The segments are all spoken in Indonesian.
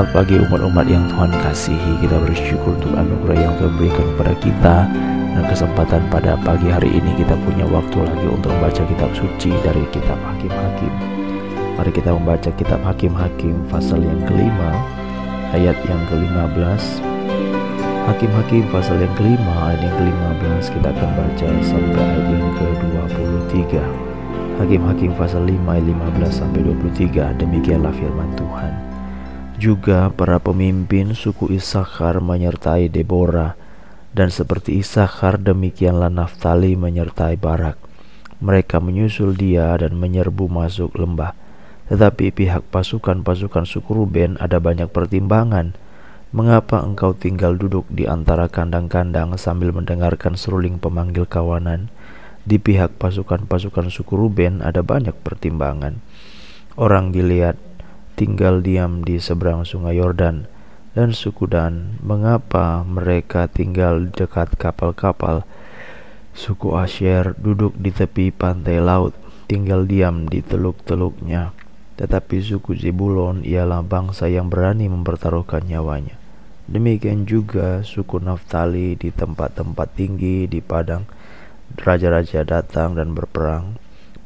Selamat pagi umat-umat yang Tuhan kasihi. Kita bersyukur untuk anugerah yang Tuhan berikan kepada kita Dan kesempatan pada pagi hari ini kita punya waktu lagi untuk membaca kitab suci dari kitab Hakim-Hakim Mari kita membaca kitab Hakim-Hakim pasal yang kelima Ayat yang ke-15 Hakim-Hakim pasal yang kelima ayat yang ke-15 kita akan baca sampai ayat yang ke-23 Hakim-Hakim pasal 5 ayat 15 sampai 23 demikianlah firman Tuhan juga para pemimpin suku Isakar menyertai Deborah, dan seperti Isakar demikianlah Naftali menyertai Barak. Mereka menyusul dia dan menyerbu masuk lembah. Tetapi pihak pasukan-pasukan suku Ruben ada banyak pertimbangan. Mengapa engkau tinggal duduk di antara kandang-kandang sambil mendengarkan seruling pemanggil kawanan? Di pihak pasukan-pasukan suku Ruben ada banyak pertimbangan. Orang dilihat tinggal diam di seberang sungai Yordan dan suku Dan, mengapa mereka tinggal dekat kapal-kapal? Suku Asher duduk di tepi pantai laut, tinggal diam di teluk-teluknya. Tetapi suku Zebulon ialah bangsa yang berani mempertaruhkan nyawanya. Demikian juga suku Naftali di tempat-tempat tinggi di padang. Raja-raja datang dan berperang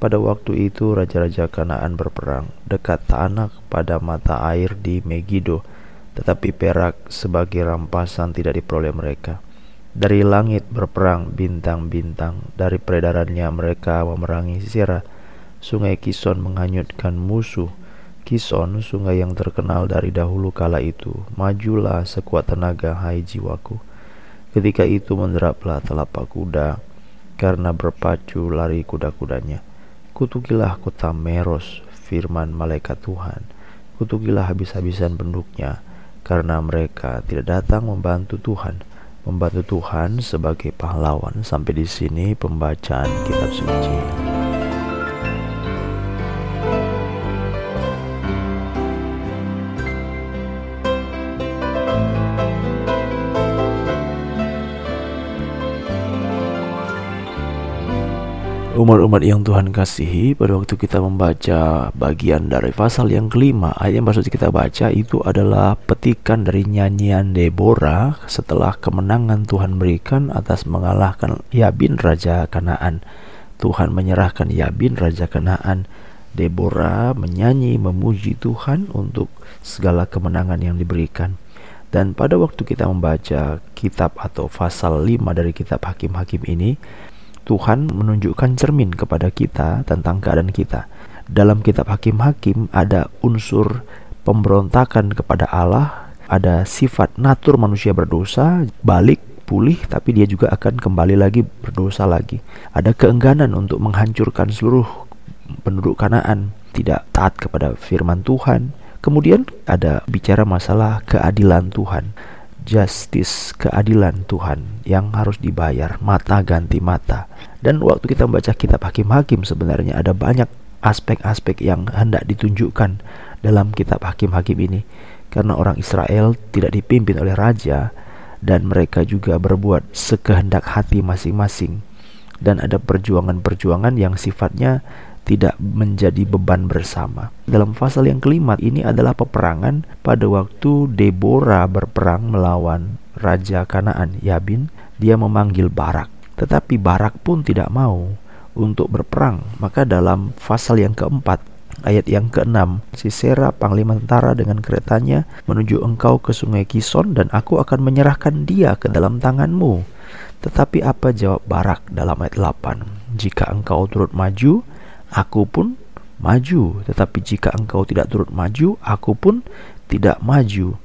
pada waktu itu raja-raja Kanaan berperang dekat Tanak pada mata air di Megido, tetapi perak sebagai rampasan tidak diperoleh mereka. Dari langit berperang bintang-bintang, dari peredarannya mereka memerangi Sisera. Sungai Kison menghanyutkan musuh. Kison, sungai yang terkenal dari dahulu kala itu, majulah sekuat tenaga hai jiwaku. Ketika itu menderaplah telapak kuda, karena berpacu lari kuda-kudanya. Kutukilah kota Meros, firman malaikat Tuhan. Kutukilah habis-habisan penduduknya, karena mereka tidak datang membantu Tuhan. Membantu Tuhan sebagai pahlawan. Sampai di sini pembacaan kitab suci. Umat-umat yang Tuhan kasihi pada waktu kita membaca bagian dari pasal yang kelima Ayat yang maksud kita baca itu adalah petikan dari nyanyian Deborah Setelah kemenangan Tuhan berikan atas mengalahkan Yabin Raja Kanaan. Tuhan menyerahkan Yabin Raja Kanaan. Deborah menyanyi memuji Tuhan untuk segala kemenangan yang diberikan. Dan pada waktu kita membaca kitab atau pasal 5 dari kitab Hakim-Hakim ini Tuhan menunjukkan cermin kepada kita tentang keadaan kita. Dalam kitab Hakim-Hakim ada unsur pemberontakan kepada Allah, ada sifat natur manusia berdosa, balik pulih tapi dia juga akan kembali lagi berdosa lagi. Ada keengganan untuk menghancurkan seluruh penduduk Kanaan, tidak taat kepada firman Tuhan. Kemudian ada bicara masalah keadilan Tuhan justice, keadilan Tuhan yang harus dibayar, mata ganti mata. Dan waktu kita membaca kitab Hakim-Hakim sebenarnya ada banyak aspek-aspek yang hendak ditunjukkan dalam kitab Hakim-Hakim ini. Karena orang Israel tidak dipimpin oleh raja dan mereka juga berbuat sekehendak hati masing-masing. Dan ada perjuangan-perjuangan yang sifatnya tidak menjadi beban bersama. Dalam pasal yang kelima ini adalah peperangan pada waktu Deborah berperang melawan Raja Kanaan Yabin, dia memanggil Barak. Tetapi Barak pun tidak mau untuk berperang. Maka dalam pasal yang keempat ayat yang keenam Sisera panglima tentara dengan keretanya menuju engkau ke sungai Kison dan aku akan menyerahkan dia ke dalam tanganmu. Tetapi apa jawab Barak dalam ayat 8? Jika engkau turut maju, aku pun maju. Tetapi jika engkau tidak turut maju, aku pun tidak maju.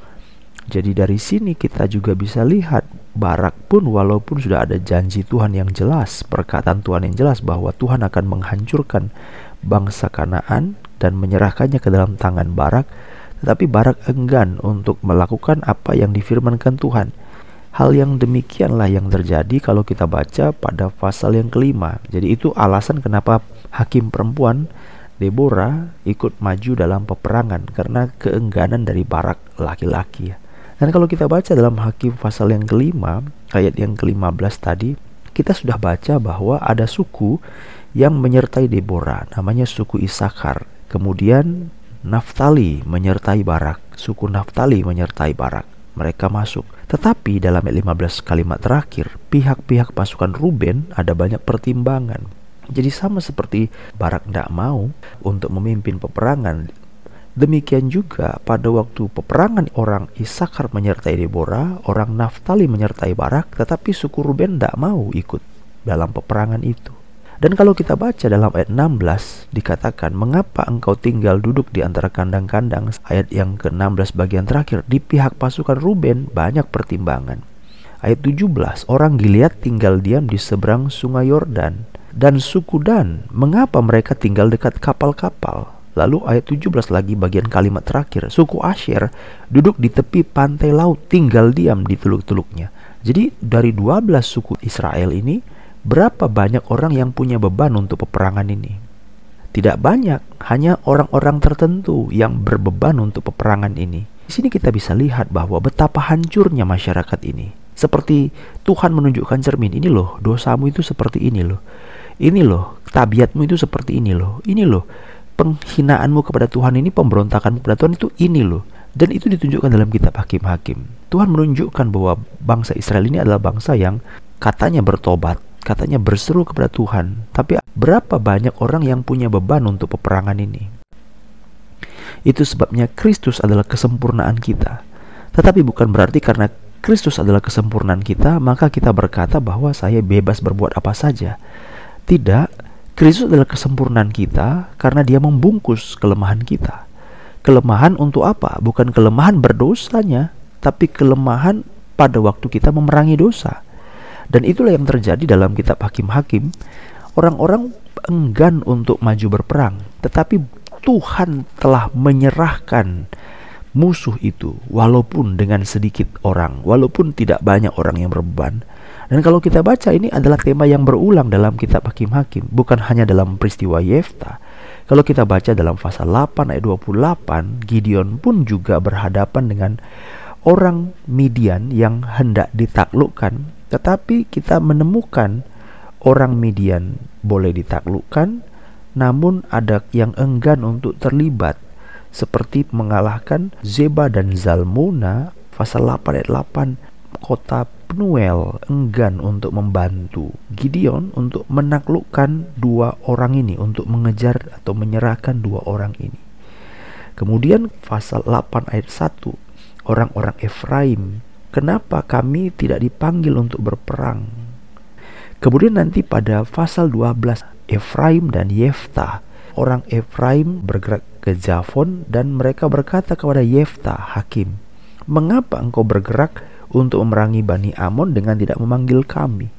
Jadi dari sini kita juga bisa lihat Barak pun walaupun sudah ada janji Tuhan yang jelas, perkataan Tuhan yang jelas bahwa Tuhan akan menghancurkan bangsa Kanaan dan menyerahkannya ke dalam tangan Barak, tetapi Barak enggan untuk melakukan apa yang difirmankan Tuhan. Hal yang demikianlah yang terjadi kalau kita baca pada pasal yang kelima. Jadi itu alasan kenapa hakim perempuan Deborah ikut maju dalam peperangan karena keengganan dari barak laki-laki ya. Dan kalau kita baca dalam hakim pasal yang kelima, ayat yang ke-15 tadi, kita sudah baca bahwa ada suku yang menyertai Deborah, namanya suku Isakar. Kemudian Naftali menyertai Barak, suku Naftali menyertai Barak. Mereka masuk. Tetapi dalam ayat 15 kalimat terakhir, pihak-pihak pasukan Ruben ada banyak pertimbangan. Jadi sama seperti Barak tidak mau untuk memimpin peperangan Demikian juga pada waktu peperangan orang Isakar menyertai Deborah, orang Naftali menyertai Barak, tetapi suku Ruben tidak mau ikut dalam peperangan itu. Dan kalau kita baca dalam ayat 16 dikatakan mengapa engkau tinggal duduk di antara kandang-kandang ayat yang ke-16 bagian terakhir di pihak pasukan Ruben banyak pertimbangan. Ayat 17 orang Gilead tinggal diam di seberang sungai Yordan dan suku Dan mengapa mereka tinggal dekat kapal-kapal Lalu ayat 17 lagi bagian kalimat terakhir, suku Asher duduk di tepi pantai laut tinggal diam di teluk-teluknya. Jadi dari 12 suku Israel ini, berapa banyak orang yang punya beban untuk peperangan ini? Tidak banyak, hanya orang-orang tertentu yang berbeban untuk peperangan ini. Di sini kita bisa lihat bahwa betapa hancurnya masyarakat ini. Seperti Tuhan menunjukkan cermin, ini loh, dosamu itu seperti ini loh. Ini loh, tabiatmu itu seperti ini loh. Ini loh, penghinaanmu kepada Tuhan ini, pemberontakanmu kepada Tuhan itu ini loh. Dan itu ditunjukkan dalam kitab Hakim-Hakim. Tuhan menunjukkan bahwa bangsa Israel ini adalah bangsa yang katanya bertobat, katanya berseru kepada Tuhan. Tapi berapa banyak orang yang punya beban untuk peperangan ini? Itu sebabnya Kristus adalah kesempurnaan kita. Tetapi bukan berarti karena Kristus adalah kesempurnaan kita, maka kita berkata bahwa saya bebas berbuat apa saja. Tidak, Kristus adalah kesempurnaan kita karena dia membungkus kelemahan kita. Kelemahan untuk apa? Bukan kelemahan berdosanya, tapi kelemahan pada waktu kita memerangi dosa. Dan itulah yang terjadi dalam kitab Hakim-Hakim. Orang-orang enggan untuk maju berperang, tetapi Tuhan telah menyerahkan musuh itu walaupun dengan sedikit orang, walaupun tidak banyak orang yang berbeban. Dan kalau kita baca ini adalah tema yang berulang dalam kitab Hakim-Hakim, bukan hanya dalam peristiwa Yefta. Kalau kita baca dalam pasal 8 ayat 28, Gideon pun juga berhadapan dengan orang Midian yang hendak ditaklukkan, tetapi kita menemukan orang Midian boleh ditaklukkan, namun ada yang enggan untuk terlibat seperti mengalahkan Zeba dan Zalmuna pasal 8 ayat 8 kota Penuel enggan untuk membantu Gideon untuk menaklukkan dua orang ini, untuk mengejar atau menyerahkan dua orang ini. Kemudian pasal 8 ayat 1, orang-orang Efraim, kenapa kami tidak dipanggil untuk berperang? Kemudian nanti pada pasal 12, Efraim dan Yefta, orang Efraim bergerak ke Javon dan mereka berkata kepada Yefta, hakim, mengapa engkau bergerak untuk memerangi Bani Amon dengan tidak memanggil kami.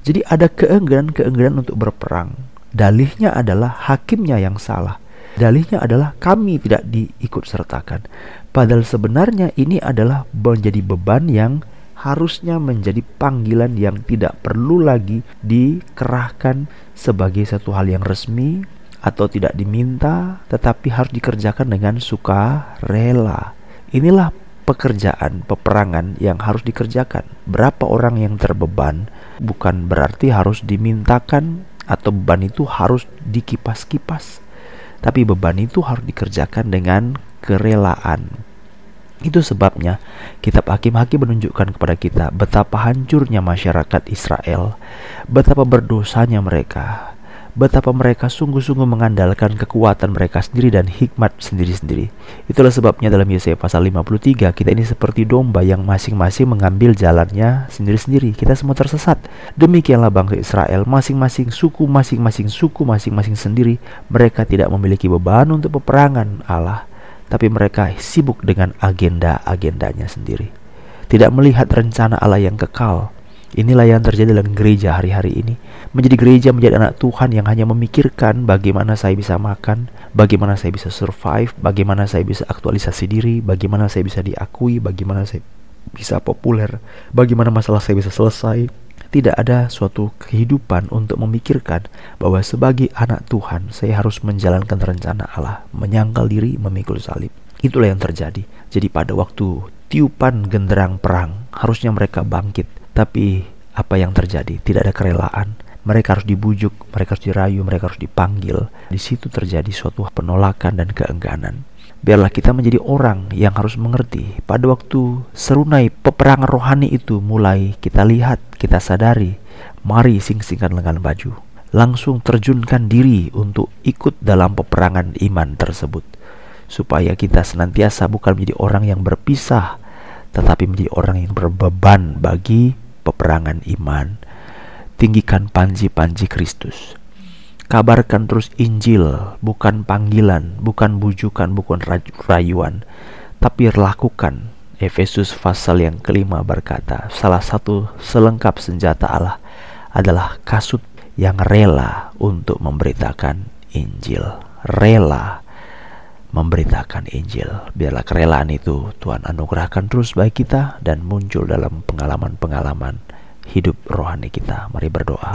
Jadi ada keengganan-keengganan untuk berperang. Dalihnya adalah hakimnya yang salah. Dalihnya adalah kami tidak diikut sertakan. Padahal sebenarnya ini adalah menjadi beban yang harusnya menjadi panggilan yang tidak perlu lagi dikerahkan sebagai satu hal yang resmi atau tidak diminta tetapi harus dikerjakan dengan suka rela. Inilah pekerjaan peperangan yang harus dikerjakan. Berapa orang yang terbeban bukan berarti harus dimintakan atau beban itu harus dikipas-kipas. Tapi beban itu harus dikerjakan dengan kerelaan. Itu sebabnya kitab Hakim-Hakim menunjukkan kepada kita betapa hancurnya masyarakat Israel, betapa berdosanya mereka, betapa mereka sungguh-sungguh mengandalkan kekuatan mereka sendiri dan hikmat sendiri-sendiri. Itulah sebabnya dalam Yesaya pasal 53 kita ini seperti domba yang masing-masing mengambil jalannya sendiri-sendiri. Kita semua tersesat. Demikianlah bangsa Israel, masing-masing suku, masing-masing suku, masing-masing sendiri. Mereka tidak memiliki beban untuk peperangan Allah, tapi mereka sibuk dengan agenda-agendanya sendiri. Tidak melihat rencana Allah yang kekal, Inilah yang terjadi dalam gereja hari-hari ini. Menjadi gereja menjadi anak Tuhan yang hanya memikirkan bagaimana saya bisa makan, bagaimana saya bisa survive, bagaimana saya bisa aktualisasi diri, bagaimana saya bisa diakui, bagaimana saya bisa populer, bagaimana masalah saya bisa selesai. Tidak ada suatu kehidupan untuk memikirkan bahwa sebagai anak Tuhan saya harus menjalankan rencana Allah, menyangkal diri, memikul salib. Itulah yang terjadi. Jadi pada waktu tiupan genderang perang, harusnya mereka bangkit tapi apa yang terjadi? Tidak ada kerelaan. Mereka harus dibujuk, mereka harus dirayu, mereka harus dipanggil. Di situ terjadi suatu penolakan dan keengganan. Biarlah kita menjadi orang yang harus mengerti pada waktu serunai peperangan rohani itu mulai kita lihat, kita sadari. Mari sing-singkan lengan baju. Langsung terjunkan diri untuk ikut dalam peperangan iman tersebut. Supaya kita senantiasa bukan menjadi orang yang berpisah, tetapi menjadi orang yang berbeban bagi peperangan iman. Tinggikan panji-panji Kristus Kabarkan terus Injil, bukan panggilan, bukan bujukan, bukan rayuan, tapi lakukan. Efesus pasal yang kelima berkata, salah satu selengkap senjata Allah adalah kasut yang rela untuk memberitakan Injil. Rela memberitakan Injil. Biarlah kerelaan itu Tuhan anugerahkan terus bagi kita dan muncul dalam pengalaman-pengalaman hidup rohani kita. Mari berdoa.